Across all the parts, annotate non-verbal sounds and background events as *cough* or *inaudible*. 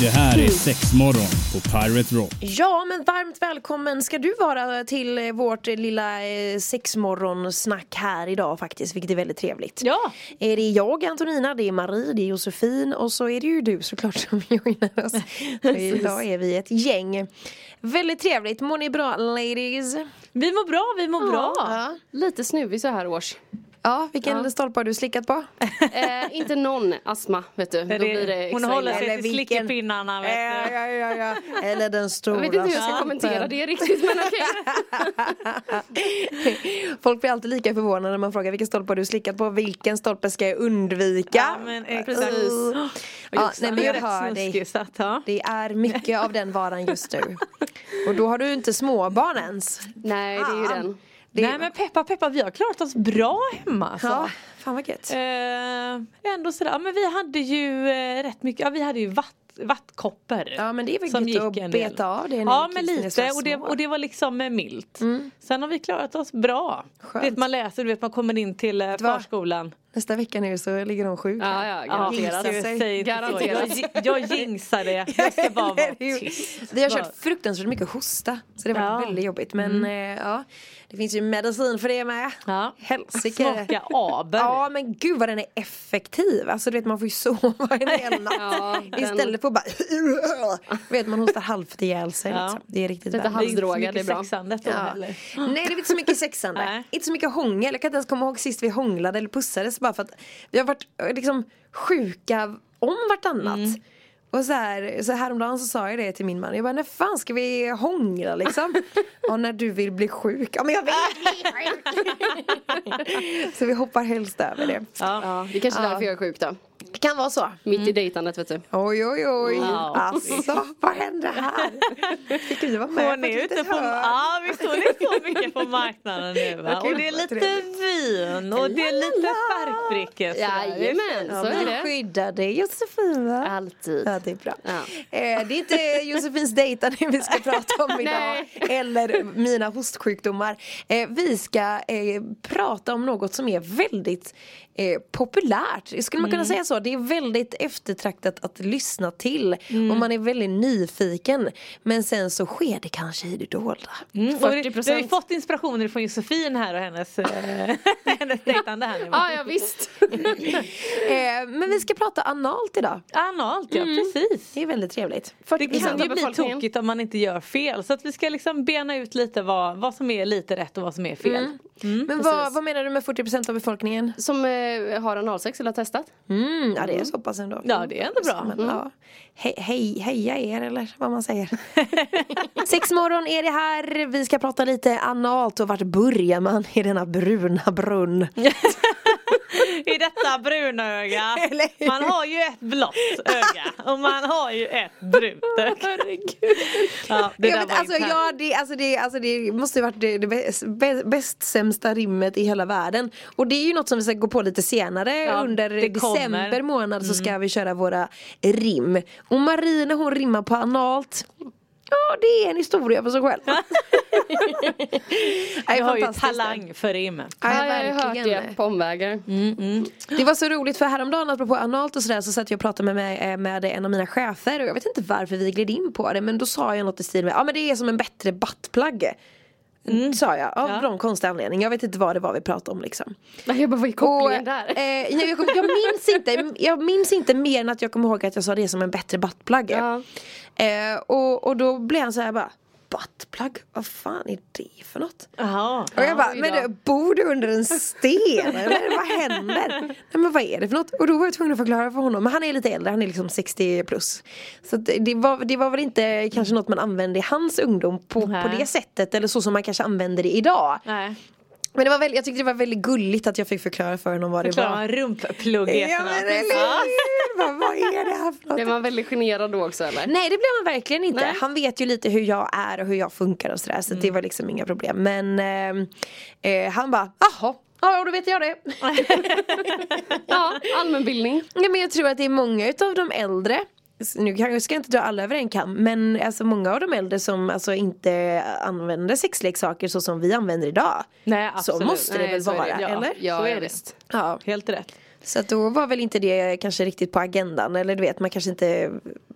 Det här är sex morgon på Pirate Rock. Ja, men varmt välkommen ska du vara till eh, vårt lilla eh, sexmorgonsnack här idag faktiskt, vilket är väldigt trevligt. Ja. Eh, Det är jag, Antonina, det är Marie, det är Josefin och så är det ju du såklart som joinar oss. *laughs* Idag är vi ett gäng. Väldigt trevligt, mår ni bra ladies? Vi mår bra, vi mår bra. Ja. Lite snuvig så här års. Ja, vilken Ja. stolpe har du slickat på? Eh, inte någon astma vet du. Då blir det hon håller sig Eller till vilken- slickepinnarna vet Ja, du. ja, ja, ja. Eller den stora Jag vet inte hur jag ska stolpen. kommentera det riktigt men okej. *laughs* Folk blir alltid lika förvånade när man frågar vilken stolpe har du slickat på? Vilken stolpe ska jag undvika? Ja, men exakt. Uh. Ja, nej, men Det är jag hör dig. ja. Det är mycket av den varan just nu. *laughs* Och då har du inte småbarn ens. Nej det är ju Fan. den. Det, Nej men peppa peppa, vi har klarat oss bra hemma. alltså. Ja, fan vad gött. Eh, ändå sådär, ja, men vi hade ju eh, rätt mycket, ja vi hade ju vatt, vattkoppor. Ja men det är väl som att gick en del. beta av det Ja men är lite och det, och det var liksom eh, milt. Sen har vi klarat oss bra. Skönt. Vet, man läser, du vet man kommer in till eh, du förskolan. Nästa vecka nu så ligger de sjuka. Ja ja Ja, garanterat. Sig. så. Garanterat. Jag, jag jinxar det. *laughs* Jag ska bara vara är tyst. Vi har kört fruktansvärt mycket hosta. Så det var Ja. Mm. väldigt jobbigt. Men eh, ja, det finns ju medicin för det med. Ja. Helsike. Smaka aber. Ja men gud vad den är effektiv. Alltså du vet man får ju sova en hel *laughs* natt. Ja, Istället för att bara vet man hostar halvt ihjäl sig. Ja. Liksom. Det är riktigt värt. Det är inte mycket det är bra. sexandet då Ja. Nej det är inte så mycket sexande. Inte så mycket hångel. Jag kan inte ens komma ihåg sist vi hånglade eller pussades bara för att vi har varit liksom sjuka om vartannat. Mm. Och så här, så häromdagen så sa jag det till min man. Jag bara, när fan ska vi hångla liksom? *laughs* Och när du vill bli sjuk. Ja men jag vill bli sjuk! *laughs* så vi hoppar helst över det. Ja. Ja, det är kanske är därför jag är sjuk då. Det kan vara så. Mitt i dejtandet vet du. Oj oj oj. Wow. Alltså vad hände här? *laughs* Fick vi vara med Hon är ute på, ja visst hon så mycket på marknaden nu va? Okej, Och det är lite trevligt. vin och det är lite sådär. Jajamän, så är det. skyddar dig Josefin va? Alltid. Ja det är bra. Ja. Eh, det är inte Josefins dejtande vi ska prata om idag. Eller mina hostsjukdomar. Eh, vi ska eh, prata om något som är väldigt eh, populärt. Skulle man kunna säga så? Det är väldigt eftertraktat att lyssna till. Och man är väldigt nyfiken. Men sen så sker det kanske i det dolda. Mm, och det- 40%. Du har ju fått inspirationer från Josefin här och hennes, eh, *laughs* hennes dejtande här nu? Ja ja visst. *laughs* Eh, men vi ska prata analt idag. Analt ja, precis. Det är väldigt trevligt. Det 40% kan ju bli tokigt om man inte gör fel så att vi ska liksom bena ut lite vad, vad som är lite rätt och vad som är fel. Men vad, vad menar du med 40% av befolkningen? Som eh, har analsex eller har testat. Mm, ja det är så pass ändå. Ja, det är ändå bra. Men, ja. Hej, hej, heja er eller vad man säger. *laughs* Sex morgon är det här. Vi ska prata lite analt och vart börjar man i denna bruna brunn? *laughs* I detta bruna öga. Man har ju ett blått öga och man har ju ett brunt öga. Ja, det alltså, internt. ja, det, alltså, det, alltså, det måste ju varit det, det bäst, sämsta rimmet i hela världen. Och det är ju något som vi ska gå på lite senare Ja, under december månad så ska vi köra våra rim. Och Marie när hon rimmar på analt Ja det är en historia för sig själv. *laughs* Jag har ju talang för rim. Ja, Ja, jag har hört det på omvägar. Det var så roligt för häromdagen apropå analt och sådär så satt jag och pratade med, mig, eh, med en av mina chefer och jag vet inte varför vi gled in på det men då sa jag något i stil med ja men det är som en bättre buttplug. Sa jag av Ja. någon konstig anledning. Jag vet inte vad det var vi pratade om liksom. *laughs* Jag bara, vad är Och, kopplingen där? eh, nej, jag, jag, minns inte, jag minns inte mer än att jag kommer ihåg att jag sa det som en bättre buttplug. Ja. Eh, och, och då blev han så här bara Buttplug? Vad fan är det för något? Jaha. Och jag bara, men du, bor du under en sten eller vad *laughs* händer? Nej men vad är det för något? Och då var jag tvungen att förklara för honom, men han är lite äldre, han är liksom 60 plus. Så det, var, det var väl inte kanske något man använde i hans ungdom på, på det sättet eller så som man kanske använder det idag. Nej. Men det var väldigt, jag tyckte det var väldigt gulligt att jag fick förklara för honom vad det Förklara var. vad en rumpplugg är Ja men eller hur? Vad, vad är det här för något? Blev man väldigt generad då också eller? Nej det blev han verkligen inte. Nej. Han vet ju lite hur jag är och hur jag funkar och sådär så Mm. det var liksom inga problem. Men eh, eh, han bara, jaha. Ja, då vet jag det. *laughs* Ja, allmänbildning. Nej, men jag tror att det är många utav de äldre nu kan- ska jag inte dra alla över en kam men alltså många av de äldre som alltså inte använder sexleksaker så som vi använder idag. Nej, Så absolut. måste det Nej, väl så är det. vara, Ja, eller? Ja, så är det. Ja. Helt rätt. Så då var väl inte det kanske riktigt på agendan eller du vet man kanske inte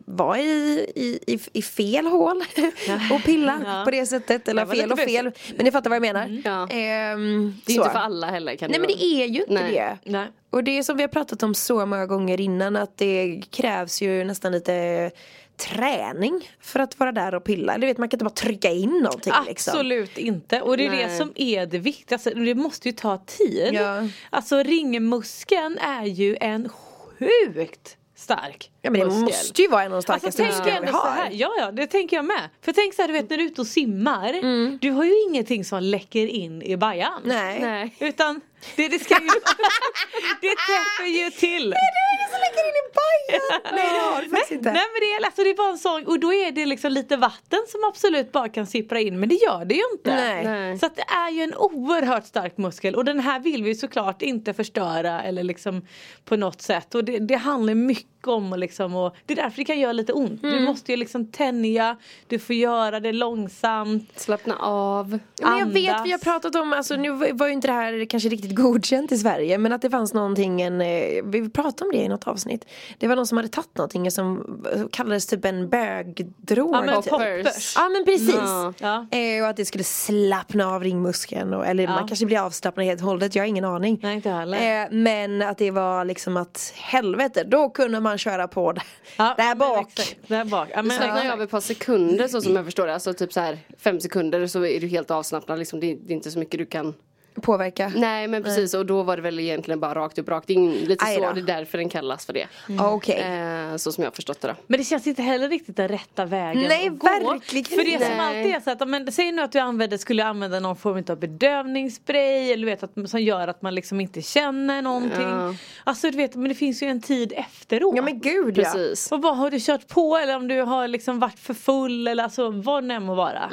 var i, i, i, i fel hål *laughs* och pilla Ja. på det sättet eller Det fel och fel. Men ni fattar vad jag menar. Ja. Ehm, Det är så. inte för alla heller kan Nej men vara. det är ju inte Nej. det. Nej. Och det är som vi har pratat om så många gånger innan att det krävs ju nästan lite träning för att vara där och pilla. Eller vet man kan inte bara trycka in någonting liksom. Absolut inte. Och det är det Nej. som är det viktigaste. Det måste ju ta tid. Ja. Alltså ringmuskeln är ju en sjukt stark Ja men det muskel. måste ju vara en av de Alltså starkaste tänk musklerna vi ändå så här, har. ja ja det tänker jag med. För tänk så här du vet när du är ute och simmar. Du har ju ingenting som läcker in i bajan. Nej. Nej. Utan det, det ska ju, *laughs* det täpper ju till. Det är ingen som lägger in i bajan! Nej det har du faktiskt Nej, inte. nej men det är, alltså, det är bara en sån och då är det liksom lite vatten som absolut bara kan sippra in men det gör det ju inte. Nej. Nej. Så att det är ju en oerhört stark muskel och den här vill vi såklart inte förstöra eller liksom på något sätt och det, det handlar mycket om och liksom och det är därför det kan göra lite ont. Mm. Du måste ju liksom tänja, du får göra det långsamt. Slappna av. Men jag vet, vi har pratat om, alltså nu var ju inte det här kanske riktigt godkänt i Sverige men att det fanns någonting, en, eh, vi pratade om det i något avsnitt. Det var någon som hade tagit någonting som kallades typ en bögdrog. Ja men typ. poppers. Ja men precis. Ja. Ja. Eh, och att det skulle slappna av ringmuskeln och, eller Ja. man kanske blir avslappnad helt och hållet, jag har ingen aning. Nej, inte heller. Eh, men att det var liksom att helvete, då kunde man köra på det. Ja, där bak. Där bak. Ja, men, slappnar ju av ett par sekunder så som jag förstår det. Alltså typ så här fem sekunder så är du helt avslappnad. Liksom, det, det är inte så mycket du kan. Påverka. Nej men precis och då var det väl egentligen bara rakt upp rakt in. Lite Aj så, det är därför den kallas för det. Ja, Okej. Eh, så som jag har förstått det då. Men det känns inte heller riktigt den rätta vägen Nej, att gå. verkligen För det som inte. alltid är så att, men, säg nu att du använder, skulle använda någon form av bedövningsspray eller du vet att, som gör att man liksom inte känner någonting. Ja. Alltså du vet, men det finns ju en tid efteråt. Ja men gud ja. Precis. Och vad har du kört på eller om du har liksom varit för full eller alltså vad det än må vara.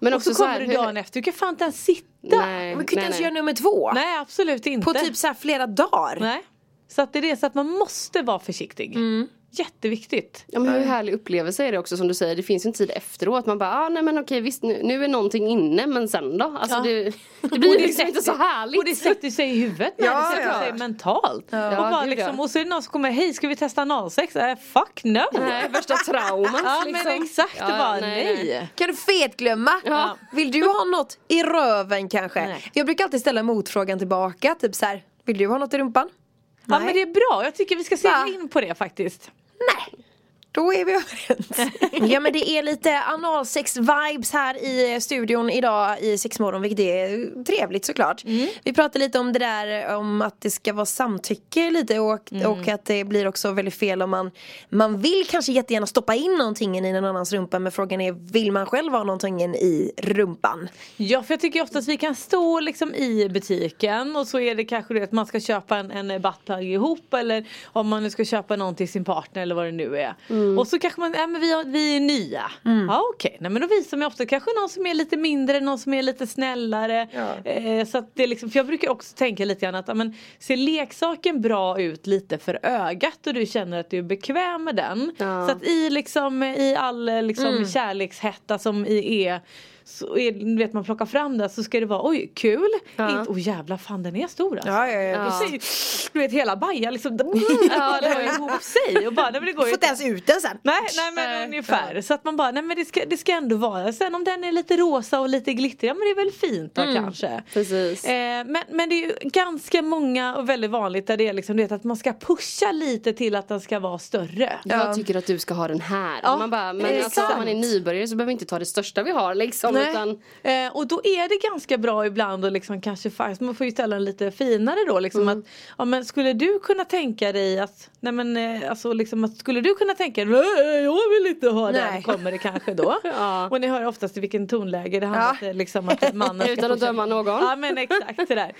Men och också så så kommer här, du hur- dagen efter, du kan fan inte ens sitta. Nej, Man kunde inte ens nej. göra nummer två. Nej absolut inte. På typ så här flera dagar. Nej. Så att det är det, så att man måste vara försiktig. Jätteviktigt. Ja men hur härlig upplevelse är det också som du säger. Det finns en tid efteråt. Man bara, ah, nej men okej visst nu, nu är någonting inne men sen då? Alltså Ja. det, *laughs* det blir Och liksom inte så härligt. Och det sätter sig i huvudet Ja, det sätter ja. sig mentalt. Och, Ja, bara gud, liksom, ja. och så är det någon som kommer, hej ska vi testa analsex? Äh, fuck no! Nej, värsta traumat Ja liksom. men exakt, Ja, och bara nej, nej. Kan du fetglömma? Ja. Vill du ha något i röven kanske? Nej. Jag brukar alltid ställa motfrågan tillbaka, typ så här. Vill du ha något i rumpan? Ja Nej. men det är bra, jag tycker vi ska Va? in på det faktiskt. Nej. Då är vi överens. ja men det är lite analsex-vibes här i studion idag i sexmorgon vilket är trevligt såklart. Vi pratade lite om det där om att det ska vara samtycke lite och, och att det blir också väldigt fel om man Man vill kanske jättegärna stoppa in någonting i någon annans rumpa men frågan är vill man själv ha någonting i rumpan? Ja för jag tycker ofta att vi kan stå liksom i butiken och så är det kanske det att man ska köpa en, en buttplug ihop eller om man nu ska köpa någon till sin partner eller vad det nu är. Och så kanske man, ja men vi, har, vi är nya. Ja okej, nej men då visar man ofta kanske någon som är lite mindre, någon som är lite snällare. Eh, så det är liksom, för jag brukar också tänka lite grann att ja, men, ser leksaken bra ut lite för ögat och du känner att du är bekväm med den. Ja. Så att i liksom i all liksom kärlekshetta som i är så är, vet man plockar fram det så ska det vara oj kul. Ja. Inte, oj jävlar fan den är stor alltså. Ja, ja, ja. Du, ser, ju- du vet hela Baja liksom *laughs* Ja, det har ihop sig och bara nej, men det går Du får inte ens ut den sen. Nej, nej men Nej. ungefär. Så att man bara, nej men det ska, det ska ändå vara. Sen om den är lite rosa och lite glittrig, ja men det är väl fint då kanske. Precis. Eh, men, men det är ju ganska många och väldigt vanligt där det är liksom, du vet, att man ska pusha lite till att den ska vara större. Jag tycker att du ska ha den här. Ja, man bara, men alltså, om man är nybörjare så behöver vi inte ta det största vi har liksom. Nej. Utan, Eh, och då är det ganska bra ibland och liksom kanske faktiskt, man får ju ställa den lite finare då liksom att ja men skulle du kunna tänka dig att nej men eh, alltså liksom att skulle du kunna tänka dig "Nej, jag vill inte ha den Nej. kommer det kanske då. *laughs* Ja. Och ni hör oftast i vilken tonläge det handlar Ja. att liksom att mannen *laughs* ska Utan att döma någon. Ja men exakt sådär.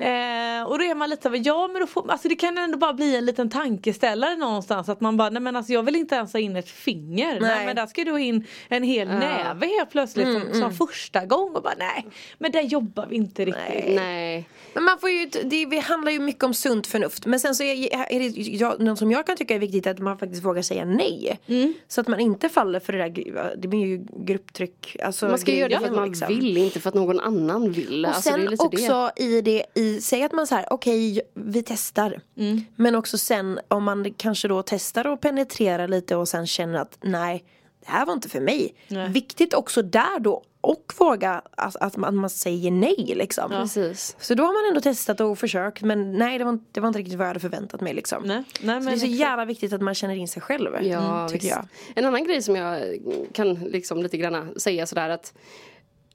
Eh, och då är man lite av ja men då får, alltså det kan ändå bara bli en liten tankeställare någonstans att man bara nej men alltså jag vill inte ens ha in ett finger. Nej, Nej. men där ska du ha in en hel näve helt plötsligt som, som liksom första gång och bara nej, men där jobbar vi inte riktigt. Nej. Men man får ju, det, det handlar ju mycket om sunt förnuft. Men sen så är, är det jag, något som jag kan tycka är viktigt att man faktiskt vågar säga nej. Mm. Så att man inte faller för det där, det blir ju grupptryck. Alltså, Man ska göra det för att man liksom. vill, inte för att någon annan vill. Och Alltså, det är sen också i det, i, säg att man så här, okej vi testar. Mm. Men också sen om man kanske då testar och penetrerar lite och sen känner att nej, det här var inte för mig. Viktigt också där då och våga att, att, man, säger nej liksom. Precis. Så då har man ändå testat och försökt men nej det var, inte- det var inte riktigt vad jag hade förväntat mig liksom. Nej, nej, så men det är så jävla viktigt att man känner in sig själv. Ja, tycker visst. jag. En annan grej som jag kan liksom lite grann säga sådär att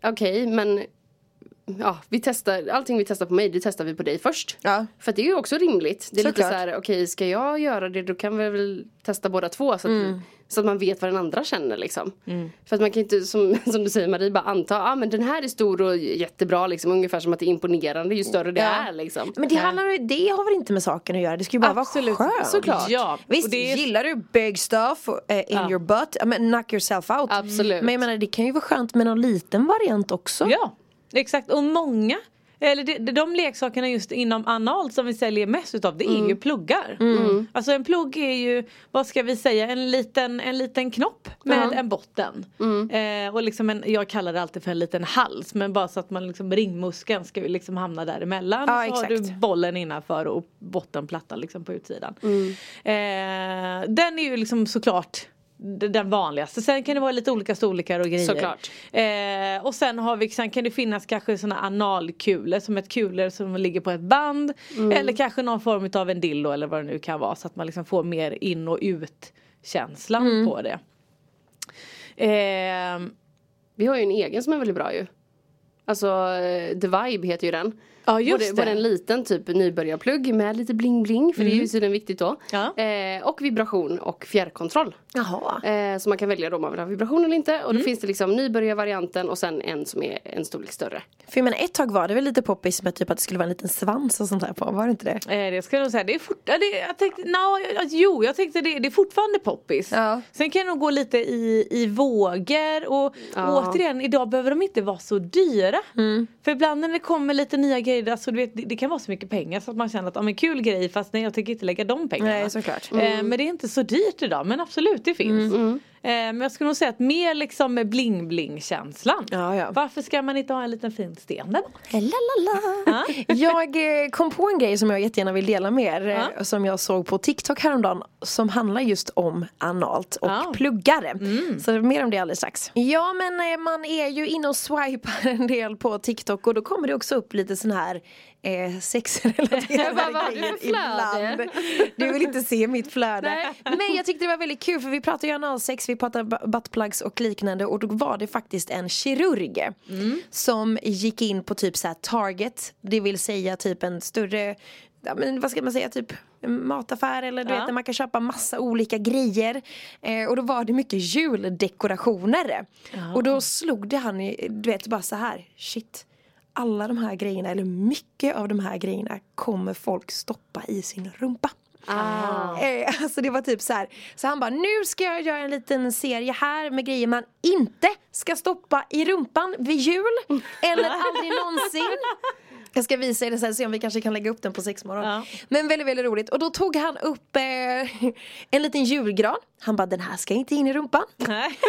Okej, men Ja, vi testar, allting vi testar på mig, det testar vi på dig först. Ja. För att det är ju också rimligt. Det är lite Såklart. så här, okej ska jag göra det då kan vi väl testa båda två så att, Mm. så att man vet vad den andra känner liksom. För att man kan inte, som, *laughs* som du säger Marie, bara anta, ja ah, men den här är stor och jättebra liksom. Ungefär som att det är imponerande ju större det Ja. är liksom. Men det, handlar, det har väl inte med saken att göra, det ska ju bara Absolut, vara skönt. såklart. Ja, Visst, och det är- gillar du big stuff eh, in Ja. your butt, ja, men knock yourself out. Absolut. Men jag menar det kan ju vara skönt med någon liten variant också. Ja, exakt. Och många eller de, de leksakerna just inom analt som vi säljer mest utav det är ju pluggar. Alltså en plugg är ju, vad ska vi säga, en liten, en liten knopp med en botten. Eh, och liksom en, jag kallar det alltid för en liten hals men bara så att man liksom ringmuskeln ska liksom hamna däremellan. Ja, så har du exakt. bollen innanför och bottenplattan liksom på utsidan. Eh, den är ju liksom såklart den vanligaste. Sen kan det vara lite olika storlekar och grejer. Såklart. Eh, och sen har vi, sen kan det finnas kanske såna analkulor som ett kulor som ligger på ett band. Eller kanske någon form av en dildo eller vad det nu kan vara så att man liksom får mer in och ut känslan på det. Eh, Vi har ju en egen som är väldigt bra ju. Alltså eh, The Vibe heter ju den. Ja, just både, det. både en liten typ nybörjarplugg med lite bling bling för det är ju tydligen viktigt då. Ja. Eh, och vibration och fjärrkontroll. Jaha. Eh, så man kan välja då om man vill ha vibration eller inte. Och då finns det liksom nybörjarvarianten och sen en som är en storlek större. För jag menar ett tag var det väl lite poppis med typ att det skulle vara en liten svans och sånt där på, var det inte det? Eh, det ska jag nog säga, det är fort, det, jag tänkte, no, jo jag tänkte det, det är fortfarande poppis. Ja. Sen kan det nog gå lite i, i vågor och Ja. återigen idag behöver de inte vara så dyra. Mm. För ibland när det kommer lite nya grejer, alltså, du vet, det, det kan vara så mycket pengar så att man känner att ja, men kul grej fast nej jag tänker inte lägga de pengarna. Nej, såklart. Eh, men det är inte så dyrt idag men absolut det finns. Mm. Eh, men jag skulle nog säga att mer liksom med bling bling känslan. Ja, ja. Varför ska man inte ha en liten fin sten där? Lalalala. Jag eh, kom på en grej som jag jättegärna vill dela med er. eh, Ja. Som jag såg på TikTok häromdagen. Som handlar just om analt och Ja. pluggare. Så mer om det alldeles strax. Ja men eh, man är ju inne och swipar *laughs* en del på TikTok. Och då kommer det också upp lite sån här eh, sexrelaterade *laughs* bara, flöde? ibland. Du vill inte se mitt flöde. Nej. Men jag tyckte det var väldigt kul för vi pratar ju analsex, vi pratar bu- buttplugs och liknande och då var det faktiskt en kirurg som gick in på typ så här Target, det vill säga typ en större, ja men vad ska man säga, typ mataffär eller du Ja. vet där man kan köpa massa olika grejer. Eh, och då var det mycket juldekorationer. Och då slog det han, du vet bara så här, shit. Alla de här grejerna, eller mycket av de här grejerna kommer folk stoppa i sin rumpa. Ah. Eh, alltså det var typ så här. Så han bara, nu ska jag göra en liten serie här med grejer man inte ska stoppa i rumpan vid jul. Eller aldrig någonsin. Jag ska visa er det sen, se om vi kanske kan lägga upp den på sexmorgon. Ja. Men väldigt, väldigt roligt. Och då tog han upp eh, *laughs* en liten julgran. Han bara, den här ska inte in i rumpan. Nej.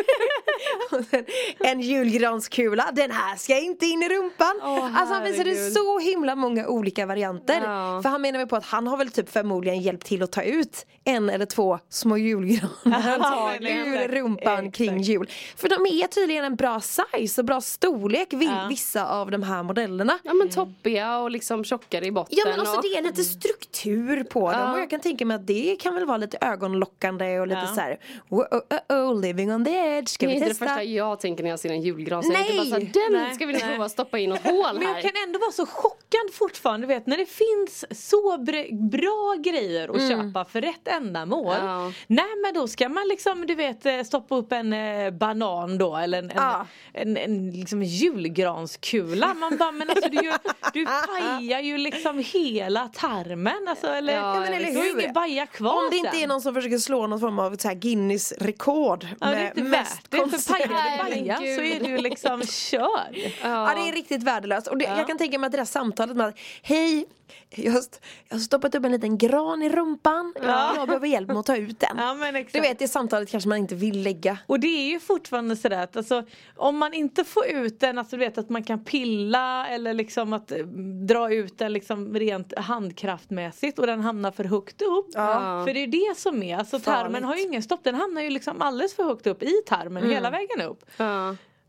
*laughs* Sen en julgranskula, den här ska inte in i rumpan. Åh, alltså han visade herregud. så himla många olika varianter. Ja. För han menar väl på att han har väl typ förmodligen hjälpt till att ta ut en eller två små julgranar *laughs* Antagligen. ur rumpan Exakt. kring jul. För de är tydligen en bra size och bra storlek vi- Ja. vissa av de här modellerna. Ja men toppiga och liksom tjockare i botten. Ja men också och... det är lite struktur på dem Ja. och jag kan tänka mig att det kan väl vara lite ögonlockande och lite Ja. så här, oh, oh, oh, oh, living on the edge, ska Det är vi inte det testa? första jag tänker när jag ser en julgran. Så jag är inte bara Nej. såhär, den Nej. ska vi prova stoppa in något hål Men jag här. kan ändå vara så chockad fortfarande, du vet när det finns så br- bra grejer att köpa för rätt ändamål. Ja. Nej men då ska man liksom du vet eh, stoppa upp en eh, banan då eller en, Ja. en, en, en liksom julgranskula. Man bara men alltså du, gör- du pajar ju liksom hela tarmen. alltså eller, Ja, men eller hur? ingen baja kvar Om det inte sen. är någon som försöker slå någon form av så här Guinness-rekord. Ja, det är med inte mest värt det. För pajade baja så är det ju liksom kör. Ja det är riktigt värdelöst. Och det, Ja. jag kan tänka mig att det där samtalet med att Hej, jag har, jag har stoppat upp en liten gran i rumpan. Jag behöver hjälp med att ta ut den. Ja. Du vet det samtalet kanske man inte vill lägga. Och det är ju fortfarande sådär att alltså, om man inte får ut den, alltså du vet att man kan pilla eller liksom att eh, dra ut den liksom rent handkraftmässigt och den hamnar för högt upp. Ja. För det är det som är, alltså tarmen Farligt. har ju ingen stopp, den hamnar ju liksom alldeles för högt upp i tarmen hela vägen upp.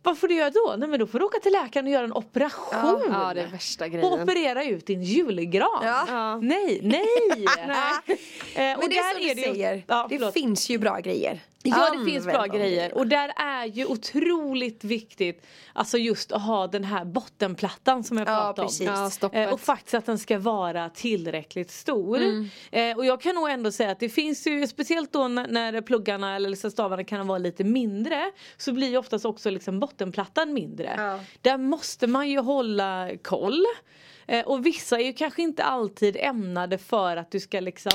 Ja. Vad får du göra då? Nej men då får du åka till läkaren och göra en operation. ja, det är värsta och grejen. operera ut din julgran. Ja. Nej, nej! *laughs* Eh, Men och det är som du det ju- säger, Ja, det förlåt. finns ju bra grejer. Ja det finns bra grejer och där är ju otroligt viktigt Alltså just att ha den här bottenplattan som jag Ja, pratade om precis. Ja, stoppet. Eh, Och faktiskt att den ska vara tillräckligt stor. Eh, och jag kan nog ändå säga att det finns ju speciellt då när, när pluggarna eller liksom stavarna kan vara lite mindre så blir ju oftast också liksom bottenplattan mindre. Ja. Där måste man ju hålla koll. Eh, och vissa är ju kanske inte alltid ämnade för att du ska liksom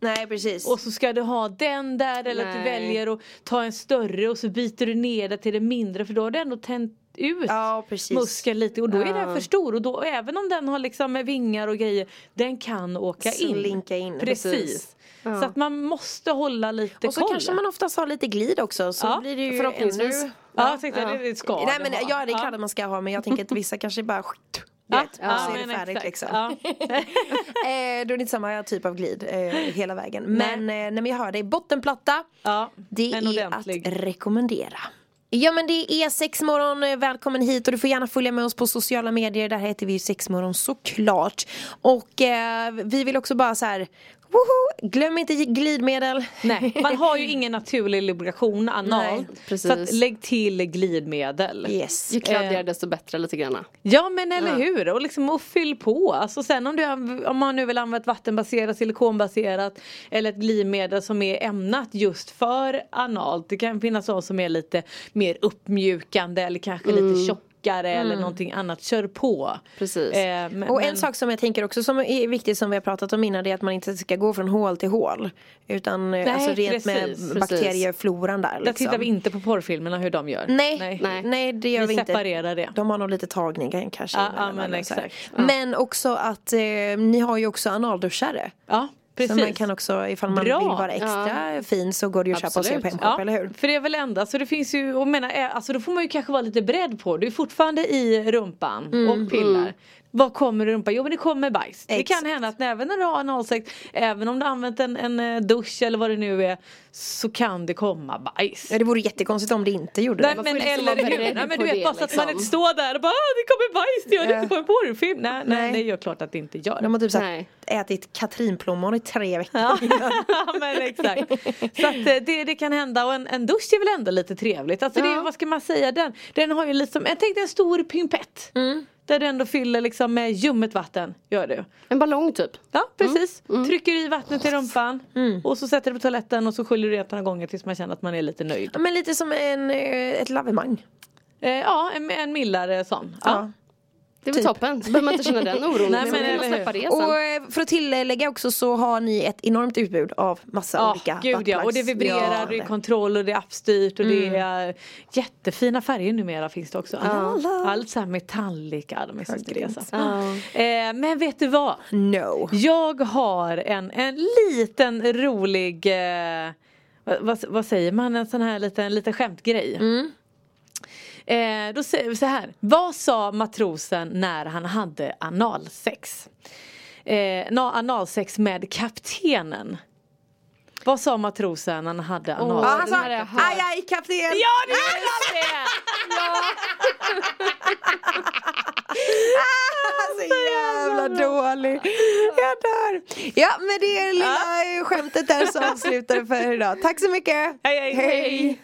Nej precis. och så ska du ha den där eller att du Nej. väljer att ta en större och så byter du ner det till det mindre för då har du ändå tänt ut Ja, precis. muskeln lite och då är den för stor och då även om den har liksom med vingar och grejer den kan åka in. Slinka in, Precis. precis. Så att man måste hålla lite och så koll. kanske man oftast har lite glid också så Ja, blir det ju förhoppningsvis. ännu... Ja, jag tänkte att det ska Nej men ha. ja det är klart att man ska ha men jag tänker att vissa kanske bara du Ja, vet, och så är det färdigt exakt. liksom. Ja. *laughs* Eh, då är det inte samma typ av glid eh, hela vägen. Men, eh, nej, men jag hör dig, bottenplatta. Ja, Det är ordentlig. att rekommendera. Ja men det är sexmorgon, välkommen hit och du får gärna följa med oss på sociala medier, där heter vi ju sexmorgon såklart. Och eh, vi vill också bara så här, woho, glöm inte glidmedel. Nej, man har ju *laughs* ingen naturlig lubrikation analt. så att lägg till glidmedel. Yes. Ju kladdigare Eh. desto bättre lite grann. Ja men eller hur och liksom och fyll på. Alltså sen om, du, om man nu vill använda ett vattenbaserat, silikonbaserat eller ett glidmedel som är ämnat just för analt. Det kan finnas sådana som är lite mer uppmjukande eller kanske lite tjockare eller någonting annat. Kör på. Precis. Eh, men, Och en men- sak som jag tänker också som är viktigt som vi har pratat om innan det är att man inte ska gå från hål till hål. Utan eh, Nej, alltså rent med precis, bakteriefloran där. Där Liksom. tittar vi inte på porrfilmerna hur de gör. Nej, Nej. nej. nej det gör Vi vi, inte. separerar det. De har nog lite tagningar kanske. Ja, ja, men exakt. Men också att eh, ni har ju också analduschare. Ja precis. Så man kan också, ifall man Bra. vill vara extra fin så går det ju att köpa och se på Absolut. Hemshop, eller hur? För det är väl enda, så det finns ju, och menar, eh, alltså då får man ju kanske vara lite beredd på, du är fortfarande i rumpan Mm. och pillar. Vad kommer i rumpan? Jo men det kommer bajs. Det Exakt. kan hända att även när du har analsex, även om du har använt en, en eh, dusch eller vad det nu är, så kan det komma bajs. Ja, det vore jättekonstigt om det inte gjorde Nej det. men liksom eller hur? Nej, men du vet det, bara så att man liksom. inte står där och bara "Ah, det kommer bajs, det gör det Ja. inte på en porrfilm. Nej, nej, Nej. det gör klart att det inte gör. De har typ Nej. ätit katrinplommon i tre veckor. *laughs* Ja, men exakt. Så att eh, det, det kan hända och en, en dusch är väl ändå lite trevligt. Alltså det, Ja. vad ska man säga, den, den har ju liksom, jag tänkte en stor pimpett. Där du ändå fyller liksom med ljummet vatten, gör du. En ballong typ. Ja precis, trycker i vattnet i rumpan och så sätter du på toaletten och så sköljer du rent några gånger tills man känner att man är lite nöjd. Men lite som en, eh, ett lavemang. Eh, ja, en, en mildare sån. Ja. Ja. Det är väl Typ. toppen. Då behöver man inte känna den oron. *laughs* Nej, Så men eller släppa det Och sen. eh, för att tillägga också så har ni ett enormt utbud av massa Ja, olika gud ja. Och det vibrerar, Ja, det är kontroll och det är appstyrt och det är jättefina färger numera finns det också. Allt så här metallica, de är så gresa. Eh, men vet du vad? No. Jag har en, en liten rolig, eh, vad, vad, säger man, en sån här liten, liten skämtgrej. Eh, då säger vi så här, vad sa matrosen när han hade analsex? Eh, na- analsex med kaptenen. Vad sa matrosen när han hade Ja, analsex? han den sa aj aj kapten. Ja det *laughs* är det! Så jävla dålig. Jag dör. Ja med det lilla skämtet där så avslutar vi för idag. Tack så mycket. Hej, hej, hej.